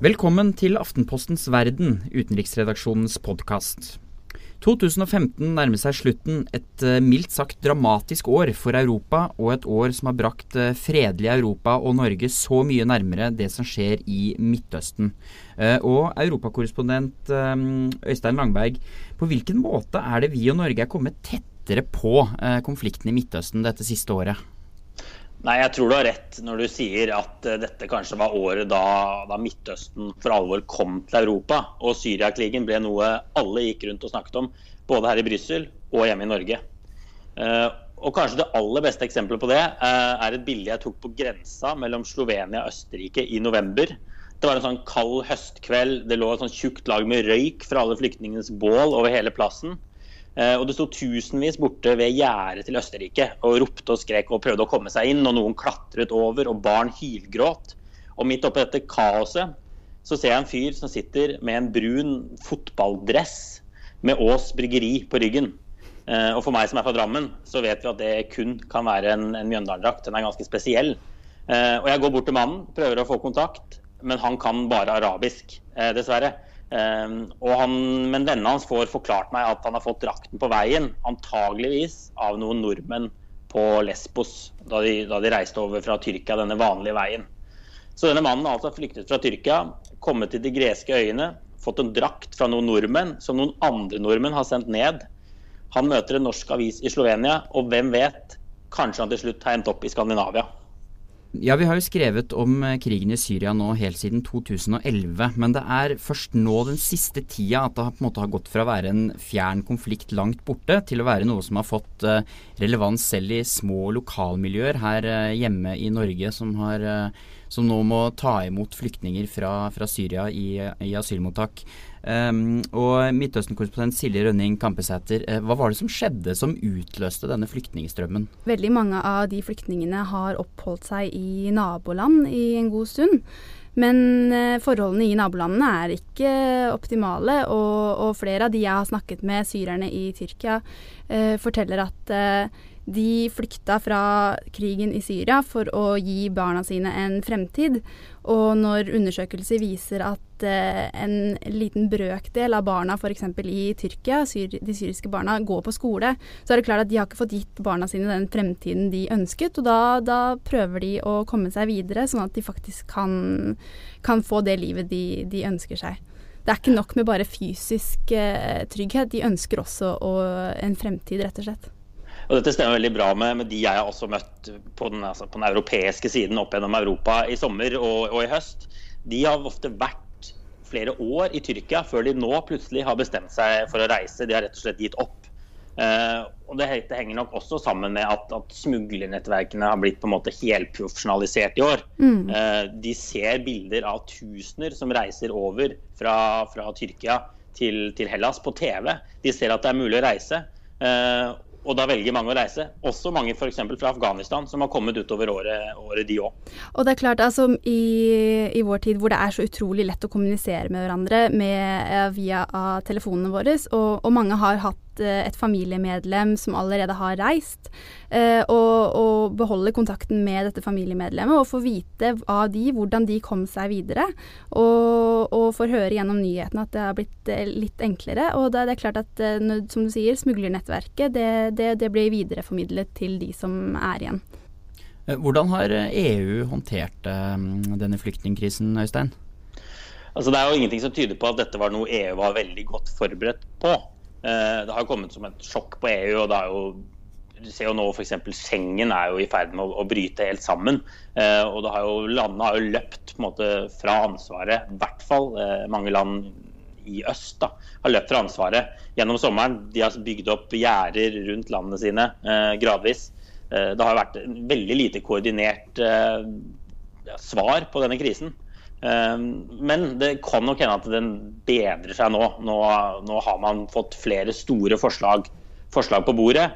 Velkommen til Aftenpostens verden, utenriksredaksjonens podkast. 2015 nærmer seg slutten, et eh, mildt sagt dramatisk år for Europa, og et år som har brakt eh, fredelig Europa og Norge så mye nærmere det som skjer i Midtøsten. Eh, Og europakorrespondent Øystein Langberg, på hvilken måte er det vi og Norge er kommet tettere på konflikten i Midtøsten dette siste året? Nei, jeg tror du har rett når du sier at uh, dette kanskje var året da, da, Midtøsten for alvor kom til Europa. Og Syriakrigen ble noe alle gikk rundt og snakket om, både her i Brussel og hjemme i Norge. Uh, og kanskje det aller beste eksempelet på det uh, er et bilde jeg tok på grensa mellom Slovenia og Østerrike i november. Det var en sånn kald høstkveld. Det lå et sånn tjukt lag med røyk fra alle flyktningenes bål over hele plassen. Eh, og Det sto tusenvis borte ved gjerdet til Østerrike og ropte og skrek og prøvde å komme seg inn. og Noen klatret over, og barn hylgråt. Og Midt oppi dette kaoset så ser jeg en fyr som sitter med en brun fotballdress med Ås bryggeri på ryggen. Eh, og For meg som er fra Drammen, så vet vi at det kun kan være en, en Mjøndalen-drakt. Den er ganske spesiell. Eh, og Jeg går bort til mannen, prøver å få kontakt, men han kan bare arabisk, dessverre. Um, han, men vennene hans får forklart meg at han har fått drakten på veien, antageligvis av noen nordmenn på Lesbos da de, da de, reiste over fra Tyrkia denne vanlige veien. Så denne mannen har altså flyktet fra Tyrkia, kommet til de greske øyene, fått en drakt fra noen nordmenn som noen andre nordmenn har sendt ned. Han møter en norsk avis i Slovenia, og hvem vet, kanskje han til slutt har endt opp i Skandinavia. Ja, Vi har jo skrevet om eh, krigen i Syria nå helt siden 2011. Men det er først nå den siste tida at det på en måte har gått fra å være en fjern konflikt langt borte, til å være noe som har fått eh, relevans selv i små lokalmiljøer her eh, hjemme i Norge, som, har, som nå må ta imot flyktninger fra, fra Syria i, i asylmottak. Um, og Midtøsten-korrespondent Silje Rønning Kampesæter, uh, hva var det som skjedde som utløste denne flyktningstrømmen? Veldig mange av de flyktningene har oppholdt seg i naboland i en god stund. Men uh, forholdene i nabolandene er ikke optimale, og, og, flere av de jeg har snakket med, syrerne i Tyrkia, uh, forteller at de flykta fra krigen i Syria for å gi barna sine en fremtid. Og når undersøkelser viser at eh, en liten brøkdel av barna f.eks. i Tyrkia, syr, de syriske barna, går på skole, så er det klart at de har ikke fått gitt barna sine den fremtiden de ønsket. Og da, da prøver de å komme seg videre, sånn at de faktisk kan, kan få det livet de, de, ønsker seg. Det er ikke nok med bare fysisk eh, trygghet, de ønsker også å, en fremtid, rett og slett. Og Dette stemmer veldig bra med, med de jeg har også møtt på den, altså på den, europeiske siden opp gjennom Europa i sommer og, og, i høst. De har ofte vært flere år i Tyrkia før de nå plutselig har bestemt seg for å reise. De har rett og slett gitt opp. Uh, og det, det, henger nok også sammen med at, at smuglernettverkene har blitt på en måte helprofesjonalisert i år. Mm. Uh, de ser bilder av tusener som reiser over fra, fra Tyrkia til, til, Hellas på TV. De ser at det er mulig å reise. Uh, og da velger mange å reise. Også mange f.eks. fra Afghanistan, som har kommet utover året, året de òg. Og det er klart, altså i, i, vår tid hvor det er så utrolig lett å kommunisere med hverandre med, via telefonene våre, og, og mange har hatt Eh, et familiemedlem som allerede har reist, eh, og, og beholde kontakten med dette familiemedlemmet og få vite av de hvordan de kom seg videre. Og, og får høre gjennom nyhetene at det har blitt eh, litt enklere. Og det, er klart at, som du sier, smuglernettverket det, det, det blir videreformidlet til de som er igjen. Hvordan har EU håndtert denne flyktningkrisen, Øystein? Altså, det er jo ingenting som tyder på at dette var noe EU var veldig godt forberedt på. Eh, det har kommet som et sjokk på EU. og det er jo du ser jo nå f.eks. Schengen er jo i ferd med å, å bryte helt sammen. Eh, og det har jo, Landene har jo løpt på en måte, fra ansvaret, i hvert fall eh, mange land i øst da, har løpt fra ansvaret gjennom sommeren. De har bygd opp gjerder rundt landene sine eh, gradvis. Eh, det har vært veldig lite koordinert eh, svar på denne krisen. Ehm, men det kan nok hende at den bedrer seg nå. nå. Nå, har man fått flere store forslag, forslag, på bordet.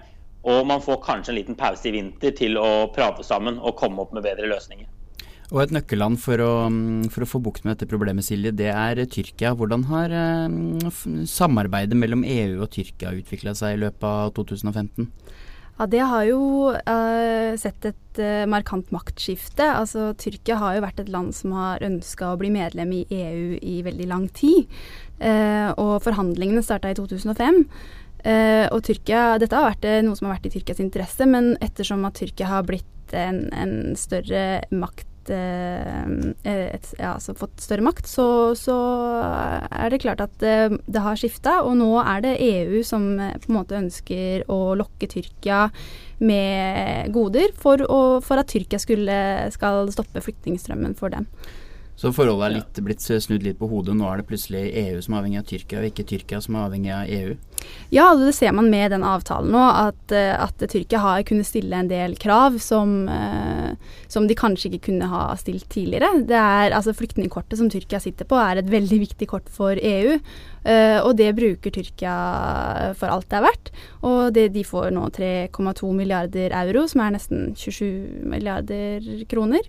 Og man får kanskje en liten pause i vinter til å prate sammen og komme opp med bedre løsninger. Og Et nøkkelland for å, for å få bukt med dette problemet, Silje, det er Tyrkia. Hvordan har eh, samarbeidet mellom EU og Tyrkia utvikla seg i løpet av 2015? Ja, Det har jo uh, sett et uh, markant maktskifte. Altså, Tyrkia har jo vært et land som har ønska å bli medlem i EU i veldig lang tid. Uh, og forhandlingene starta i 2005. og Tyrkia, Dette har vært noe som har vært i Tyrkias interesse, men ettersom at Tyrkia har blitt en, en større makt et, ja, altså fått større makt, så, så, er det klart at det, det har skifta. Og nå er det EU som eh, på en måte ønsker å lokke Tyrkia med goder for, å, for at Tyrkia skulle, skal stoppe flyktningstrømmen for dem. Så forholdet er litt, blitt snudd litt på hodet. Nå er det plutselig EU som er avhengig av Tyrkia, og ikke Tyrkia som er avhengig av EU? Ja, det ser man med den avtalen nå. At, eh, at Tyrkia har kunnet stille en del krav som, eh, som, de kanskje ikke kunne ha stilt tidligere. Det er, altså Flyktningkortet som Tyrkia sitter på er et veldig viktig kort for EU. Uh, og det bruker Tyrkia for alt det er verdt. Og det, de får nå 3,2 milliarder euro, som er nesten 27 milliarder kroner.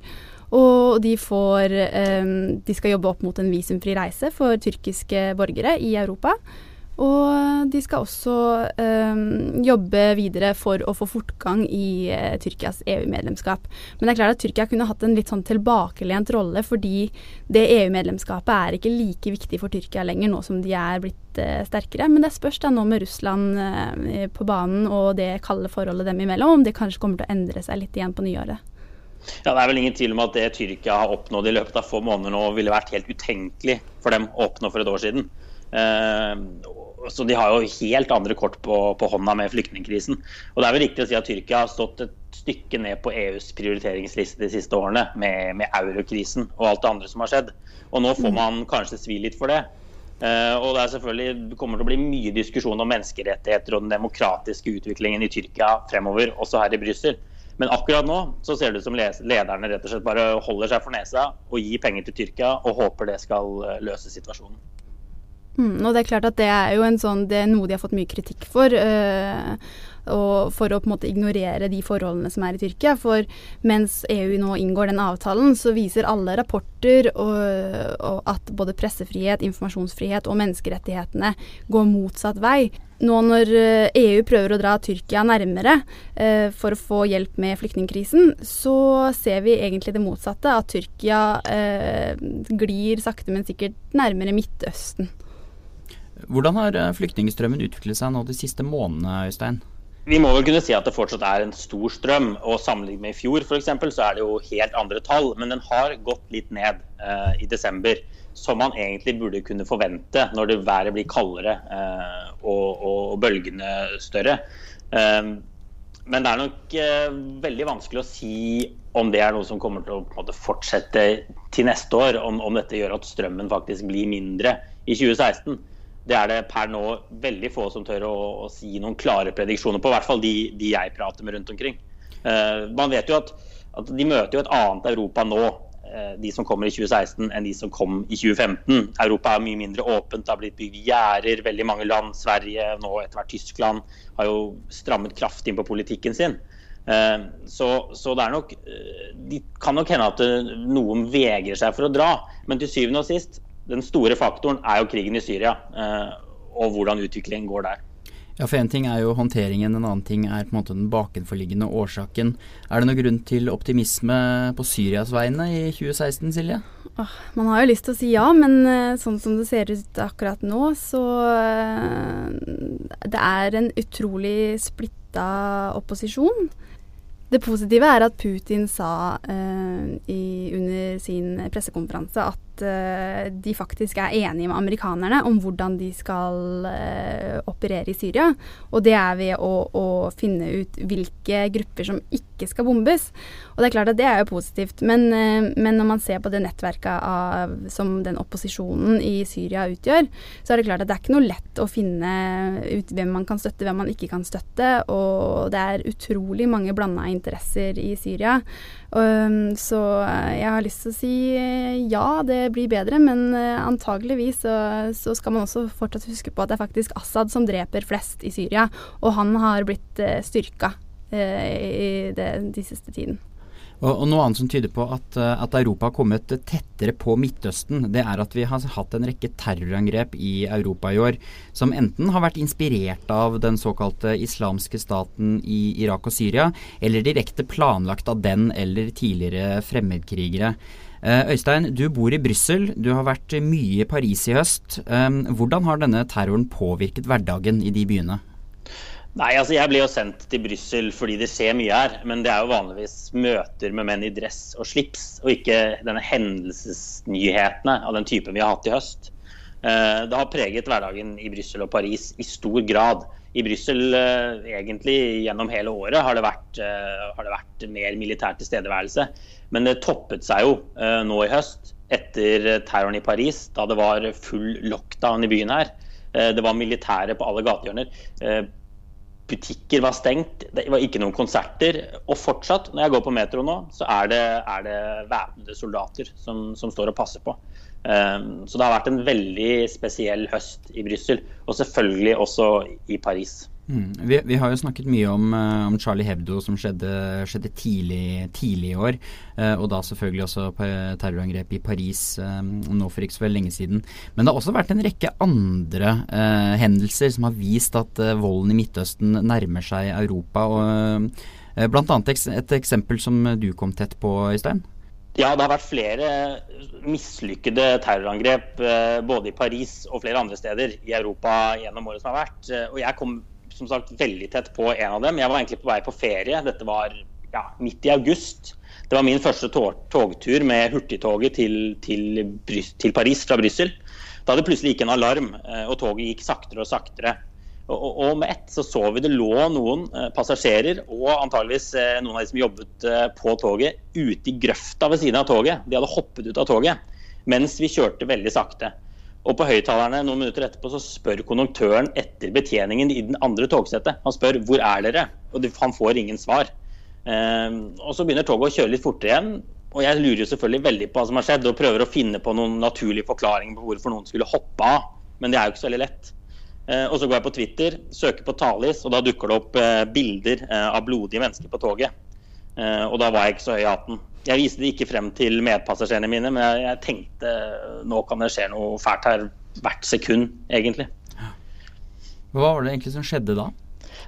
Og de får um, De skal jobbe opp mot en visumfri reise for tyrkiske borgere i Europa. Og de skal også um, jobbe videre for å få fortgang i uh, Tyrkias EU-medlemskap. Men det er klart at Tyrkia kunne hatt en litt sånn tilbakelent rolle, fordi det EU-medlemskapet er ikke like viktig for Tyrkia lenger, nå som de er blitt sterkere. Men det spørs da nå med Russland på banen og det kalde forholdet dem imellom, om det kanskje kommer til å endre seg litt igjen på nyåret. Ja, Det er vel ingen tvil om at det Tyrkia har oppnådd i løpet av få måneder nå, ville vært helt utenkelig for dem å oppnå for et år siden. Eh, så De har jo helt andre kort på, på, hånda med flyktningkrisen. Og Det er vel riktig å si at Tyrkia har stått et stykke ned på EUs prioriteringsliste de siste årene, med, med eurokrisen og alt det andre som har skjedd. Og Nå får man kanskje svi litt for det. Uh, og Det er selvfølgelig kommer til å bli mye diskusjon om menneskerettigheter og den demokratiske utviklingen i Tyrkia fremover, også her i Brussel. Men akkurat nå så ser det ut som lederne rett og slett bare holder seg for nesa og gir penger til Tyrkia og håper det skal eh, løse situasjonen. Mm, og det er klart at det er jo sånn, det er noe de har fått mye kritikk for. Øh, og for å på en måte ignorere de forholdene som er i Tyrkia. For mens EU nå inngår den avtalen, så viser alle rapporter og, og at både pressefrihet, informasjonsfrihet og menneskerettighetene går motsatt vei. Nå når EU eh, e prøver å dra Tyrkia nærmere eh, for å få hjelp med flyktningkrisen, så ser vi egentlig det motsatte. At Tyrkia eh, glir sakte, men sikkert nærmere Midtøsten. Hvordan har eh, flyktningstrømmen utviklet seg nå de siste månedene, Øystein? Vi må vel kunne si at det fortsatt er en stor strøm. og Sammenlignet med i fjor for eksempel, så er det jo helt andre tall. Men den har gått litt ned eh, i desember. Som man egentlig burde kunne forvente når det været blir kaldere eh, og, og, bølgene større. Eh, men det er nok veldig vanskelig å si om det er noe som kommer til å måte, fortsette til neste år. Om, om, dette gjør at strømmen faktisk blir mindre i 2016. det er det per nå veldig få som tør å, å si noen klare prediksjoner på. I hvert fall de, de jeg prater med rundt omkring. Uh, man vet jo at, at, de møter jo et annet Europa nå, uh, de som kommer i 2016, enn de som kom i 2015. Europa er mye mindre åpent, det har blitt bygd gjerder. Veldig mange land, Sverige, nå etter hvert Tyskland, har jo strammet kraftig inn på politikken sin. Uh, så, så, det er nok De kan nok hende at noen vegrer seg for å dra, men til syvende og sist den store faktoren er jo krigen i Syria eh, og hvordan utviklingen går der. Ja, for Én ting er jo håndteringen, en annen ting er på en måte den bakenforliggende årsaken. Er det noen grunn til optimisme på Syrias vegne i 2016, Silje? Åh, man har jo lyst til å si ja, men eh, sånn som det ser ut akkurat nå, så uh, Det er en utrolig splitta opposisjon. Det positive er at Putin sa eh, i, under sin pressekonferanse at uh, de faktisk er enige med amerikanerne om hvordan de skal uh, operere i Syria. Og det er ved å, å, finne ut hvilke grupper som ikke skal bombes. Og det er klart at det er jo positivt. Men, uh, men når man ser på det nettverket av, som den opposisjonen i Syria utgjør, så er det klart at det er ikke noe lett å finne ut hvem man kan støtte, hvem man ikke kan støtte. Og det er utrolig mange blanda interesser i Syria. Um, så jeg har lyst til å si ja, det blir bedre, men uh, antageligvis så, så, skal man også fortsatt huske på at det er faktisk Assad som dreper flest i Syria, og han har blitt styrka uh, i det, de siste tiden. Og, og, Noe annet som tyder på at, uh, at, Europa har kommet tettere på Midtøsten, det er at vi har hatt en rekke terrorangrep i Europa i år som enten har vært inspirert av den såkalte islamske staten i Irak og Syria, eller direkte planlagt av den eller tidligere fremmedkrigere. Eh, Øystein, du bor i Brussel. Du har vært mye i Paris i høst. Eh, hvordan har denne terroren påvirket hverdagen i de byene? Nei, altså Jeg blir jo sendt til Brussel fordi det skjer mye her. Men det er jo vanligvis møter med menn i dress og slips, og ikke denne hendelsesnyhetene av den typen vi har hatt i høst. Eh, det har preget hverdagen i Brussel og Paris i stor grad. I Brussel egentlig gjennom hele året har det, vært, har det vært mer militær tilstedeværelse. Men det toppet seg jo eh, nå i høst etter terroren i Paris, da det var full lockdown i byen her. Eh, det var militære på alle gatehjørner. Butikker var stengt, det var ikke noen konserter. Og fortsatt, når jeg går på metro nå, så er det, er det væpnede soldater som, som, står og passer på. Um, så det har vært en veldig spesiell høst i Brussel, og selvfølgelig også i Paris. Mm. Vi, vi, har jo snakket mye om, uh, om Charlie Hebdo som skjedde, skjedde tidlig, tidlig, i år. Uh, og da selvfølgelig også terrorangrep i Paris uh, nå for ikke så veldig lenge siden. Men det har også vært en rekke andre hendelser som har vist at volden i Midtøsten nærmer seg Europa. og Blant annet et eksempel som du kom tett på, Øystein? Ja, det har vært flere mislykkede terrorangrep både i Paris og flere andre steder i Europa gjennom året som har vært. Og jeg kom som sagt veldig tett på en av dem. Jeg var egentlig på vei på ferie. Dette var ja, midt i august. Det var min første togtur med hurtigtoget til, til, til Paris fra Brussel. Da hadde plutselig gikk en alarm, eh, og toget gikk saktere og saktere. Og, og, og med ett så så vi det lå noen eh, passasjerer og antageligvis eh, noen av de som jobbet på toget, ute i grøfta ved siden av toget. De hadde hoppet ut av toget mens vi kjørte veldig sakte. Og på høyttalerne noen minutter etterpå så spør konduktøren etter betjeningen i den andre togsettet. Han spør hvor er dere? Og han får ingen svar. Um, og så begynner toget å kjøre litt fortere igjen. Og jeg lurer jo selvfølgelig veldig på hva som har skjedd, og prøver å finne på noen naturlige forklaringer på hvorfor noen skulle hoppe av. Men det er jo ikke så veldig lett. Uh, og så går jeg på Twitter, søker på Talis, og da dukker det opp uh, bilder uh, av blodige mennesker på toget. og da var jeg ikke så høy i hatten. Jeg viste det ikke frem til medpassasjerene mine, men jeg, jeg, tenkte nå kan det skje noe fælt her hvert sekund, egentlig. Hva var det egentlig som skjedde da?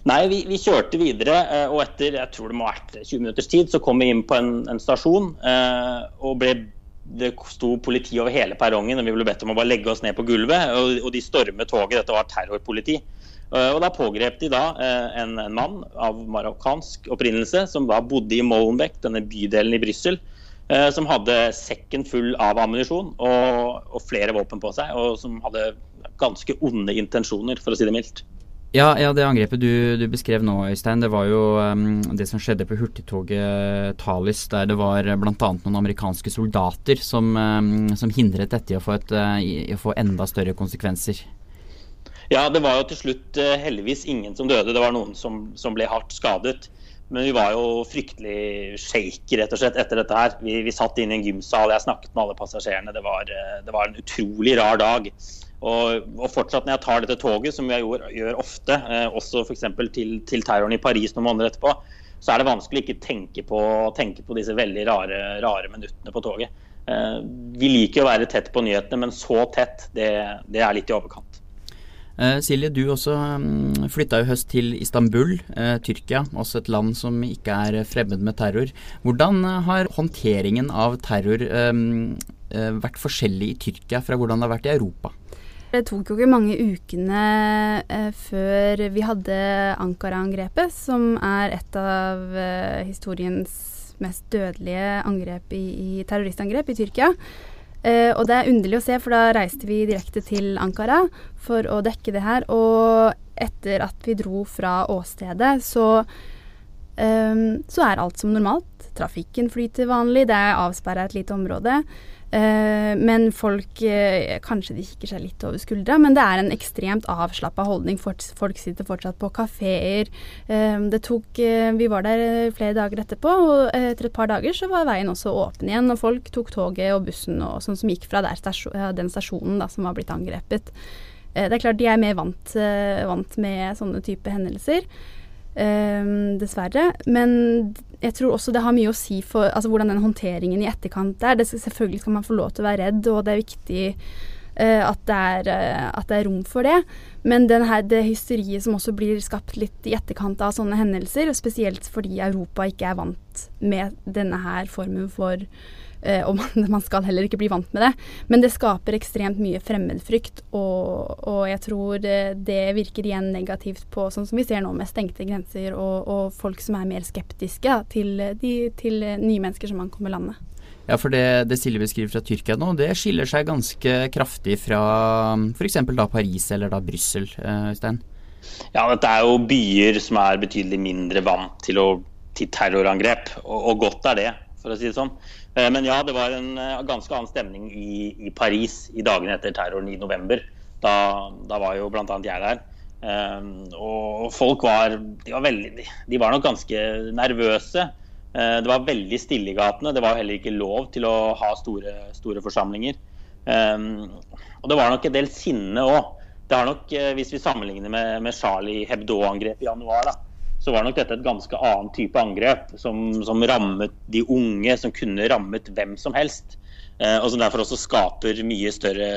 Nei, vi, vi, kjørte videre, eh, og etter jeg tror det må ha vært 20 minutters tid, så kom vi inn på en, en stasjon. Eh, og ble, Det sto politi over hele perrongen, og vi ble bedt om å bare legge oss ned på gulvet. Og, og de stormet toget. Dette var terrorpoliti. Eh, og Da pågrep de da eh, en, mann av marokkansk opprinnelse som da bodde i Molenbeek, denne bydelen i Brussel. Eh, som hadde sekken full av ammunisjon og, og, flere våpen på seg. Og som hadde ganske onde intensjoner, for å si det mildt. Ja, ja det angrepet du, du, beskrev nå, Øystein, det var jo um, det som skjedde på hurtigtoget Talis, der det var bl.a. noen amerikanske soldater som, um, som hindret dette i å få, et, i å få enda større konsekvenser. Ja, det var jo til slutt uh, heldigvis ingen som døde. Det var noen som, som, ble hardt skadet. Men vi var jo fryktelig shaky rett og slett etter dette her. Vi, vi satt inne i en gymsal, jeg snakket med alle passasjerene. Det var, uh, det var en utrolig rar dag. Og, og, fortsatt når jeg tar dette toget, som jeg gjør, gjør ofte, eh, også f.eks. Til, til terroren i Paris noen måneder etterpå, så er det vanskelig ikke tenke på, tenke på disse veldig rare, rare minuttene på toget. Eh, vi liker å være tett på nyhetene, men så tett, det, det er litt i overkant. Eh, Silje, du også um, flytta i høst til Istanbul, uh, Tyrkia. Også et land som ikke er fremmed med terror. Hvordan eh, har håndteringen av terror um, vært forskjellig i Tyrkia fra hvordan det har vært i Europa? Det tok jo ikke mange ukene før vi hadde Ankara-angrepet, som er et av historiens mest dødelige angrep i, i terroristangrep i Tyrkia. Eh, og det er underlig å se, for da reiste vi direkte til Ankara for å dekke det her. Og etter at vi dro fra åstedet, så, så er alt som normalt. Trafikken flyter vanlig, det er avsperra et lite område. Uh, men folk uh, Kanskje de kikker seg litt over skuldra, men det er en ekstremt avslappa holdning. Folk sitter fortsatt på kafeer. Uh, det tok Vi var der flere dager etterpå, og etter et par dager så var veien også åpen igjen. Og folk tok toget og bussen og sånn som gikk fra stasjon, den stasjonen da, som var blitt angrepet. det er klart de er mer vant, vant med sånne type hendelser. dessverre. Men jeg tror også det har mye å si for altså, hvordan den håndteringen i etterkant er. Det, selvfølgelig skal man få lov til å være redd, og det er viktig uh, at, det er, uh, at, det er, rom for det. Men her, det hysteriet som også blir skapt litt i etterkant av sånne hendelser, spesielt fordi Europa ikke er vant med denne her formen for og man, man, skal heller ikke bli vant med det. Men det skaper ekstremt mye fremmedfrykt, og, og jeg tror det, det, virker igjen negativt på sånn som vi ser nå med stengte grenser og, og folk som er mer skeptiske til, de, til nye mennesker som ankommer landet. Ja, for det, det Silje beskriver fra Tyrkia nå, det skiller seg ganske kraftig fra f.eks. da Paris eller da Brussel, eh, Øystein? Ja, dette er jo byer som er betydelig mindre vant til, å, til terrorangrep, og, og godt er det, for å si det sånn. Eh, men ja, det var en eh, ganske annen stemning i, i Paris i dagene etter terroren i november. Da, da var jo bl.a. jeg der. Um, og folk var de, var veldig, de var nok ganske nervøse. Det var veldig stille i gatene. Det var heller ikke lov til å ha store, store forsamlinger. Og det var nok en del sinne òg. Det har nok, Hvis vi sammenligner med, med Charlie Hebdo-angrepet i januar, da, så var nok dette et ganske annen type angrep, som, som rammet de unge, som kunne rammet hvem som helst. Eh, og som derfor også skaper mye større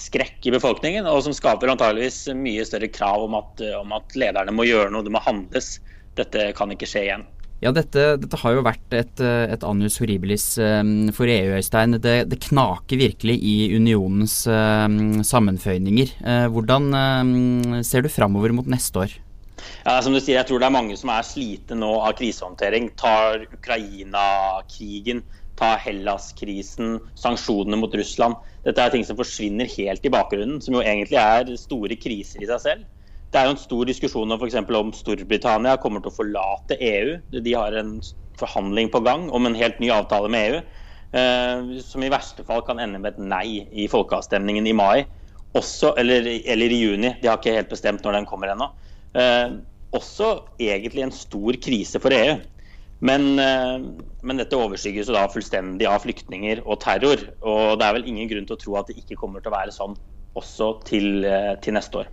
skrekk i befolkningen, og som skaper antageligvis mye større krav om at, om at lederne må gjøre noe, det må handles. Dette kan ikke skje igjen. Ja, dette, dette, har jo vært et, et annus horribilis um, for EU, Øystein. Det, det, knaker virkelig i unionens um, sammenføyninger. Hvordan ser du framover mot neste år? Ja, som du sier, jeg tror det er mange som er slite nå av krisehåndtering. Tar Ukraina-krigen, tar Hellas-krisen, sanksjonene mot Russland. Dette er ting som forsvinner helt i bakgrunnen, som jo egentlig er store kriser i seg selv. Det er jo en stor diskusjon om, for om Storbritannia kommer til å forlate EU. De har en forhandling på gang om en helt ny avtale med EU. Eh, som i verste fall kan ende med et nei i folkeavstemningen i mai. Også, eller, eller i juni. De har ikke helt bestemt når den kommer ennå. Eh, også egentlig en stor krise for EU. Men, eh, men, dette overskygges jo da fullstendig av flyktninger og terror. Og det er vel ingen grunn til å tro at det ikke kommer til å være sånn også til, eh, til neste år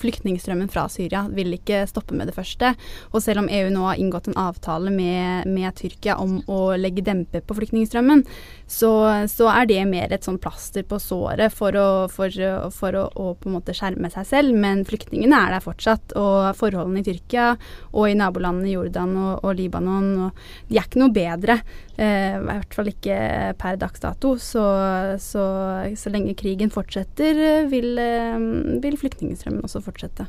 flyktningstrømmen fra Syria vil ikke stoppe med det første. Og selv om EU nå har inngått en avtale med, med Tyrkia om å legge dempe på flyktningstrømmen, så, så, er det mer et sånn plaster på såret for, å, for, for å, å, på en måte skjerme seg selv. Men flyktningene er der fortsatt. Og forholdene i Tyrkia og i nabolandene Jordan og, og Libanon og, de er ikke noe bedre. Eh, I hvert fall ikke per dags dato. Så, så, så lenge krigen fortsetter, vil, eh, vil flyktningstrømmen også fortsette.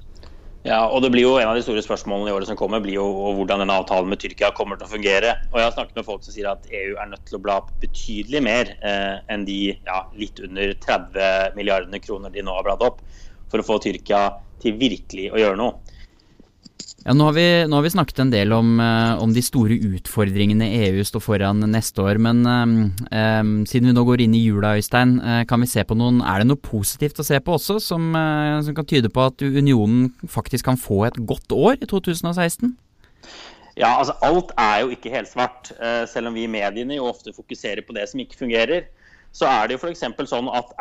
Ja, og det blir jo En av de store spørsmålene i året som kommer, blir jo hvordan denne avtalen med Tyrkia kommer til å fungere. Og Jeg har snakket med folk som sier at EU er nødt til å bla betydelig mer eh, enn de ja, litt under 30 milliardene kroner de nå har bladd opp, for å få Tyrkia til virkelig å gjøre noe. Ja, nå har, vi, nå har, vi, snakket en del om, uh, om, de store utfordringene EU står foran neste år. Men um, siden vi nå går inn i jula, Øystein, kan vi se på noen, er det noe positivt å se på også, som, som, kan tyde på at unionen faktisk kan få et godt år i 2016? Ja, altså Alt er jo ikke helsvart. selv om vi i mediene jo ofte fokuserer på det som ikke fungerer. Så er det jo f.eks. sånn at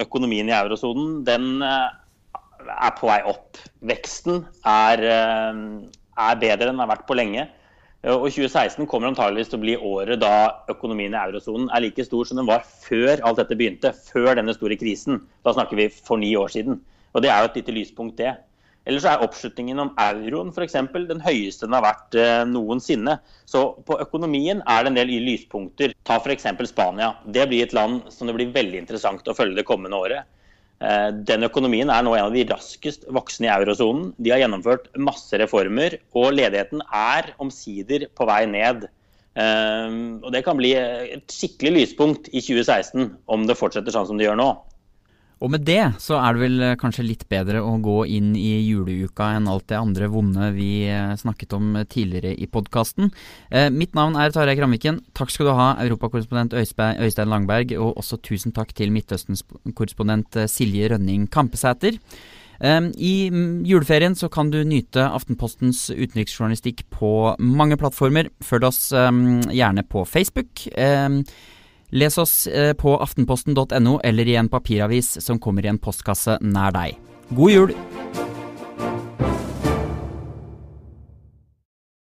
økonomien i eurosonen den er på vei opp. Veksten er, eh, er bedre enn den har vært på lenge. Og 2016 kommer antageligvis til å bli året da økonomien i eurosonen er like stor som den var før alt dette begynte. Før denne store krisen. Da snakker vi for ni år siden. Og det er jo et lite lyspunkt, det. Ellers er oppslutningen om euroen f.eks. den høyeste den har vært eh, noensinne. Så på økonomien er det en del lyspunkter. Ta f.eks. Spania. Det blir et land som det blir veldig interessant å følge det kommende året. Eh, den økonomien er nå en av de raskest voksne i eurosonen. De har gjennomført masse reformer, og ledigheten er omsider på vei ned. Eh, og Det kan bli et skikkelig lyspunkt i 2016 om det fortsetter sånn som det gjør nå. Og med det så er det vel eh, kanskje litt bedre å gå inn i juleuka enn alt det andre vonde vi eh, snakket om tidligere i podkasten. Eh, mitt navn er Tarjei Kramviken. Takk skal du ha, europakorrespondent Øystein Langberg, og også tusen takk til Midtøstens-korrespondent eh, Silje Rønning Kampesæter. Eh, I juleferien så kan du nyte Aftenpostens utenriksjournalistikk på mange plattformer. Følg oss eh, gjerne på Facebook. Les oss eh, på aftenposten.no eller i en papiravis som kommer i en postkasse nær deg. God jul!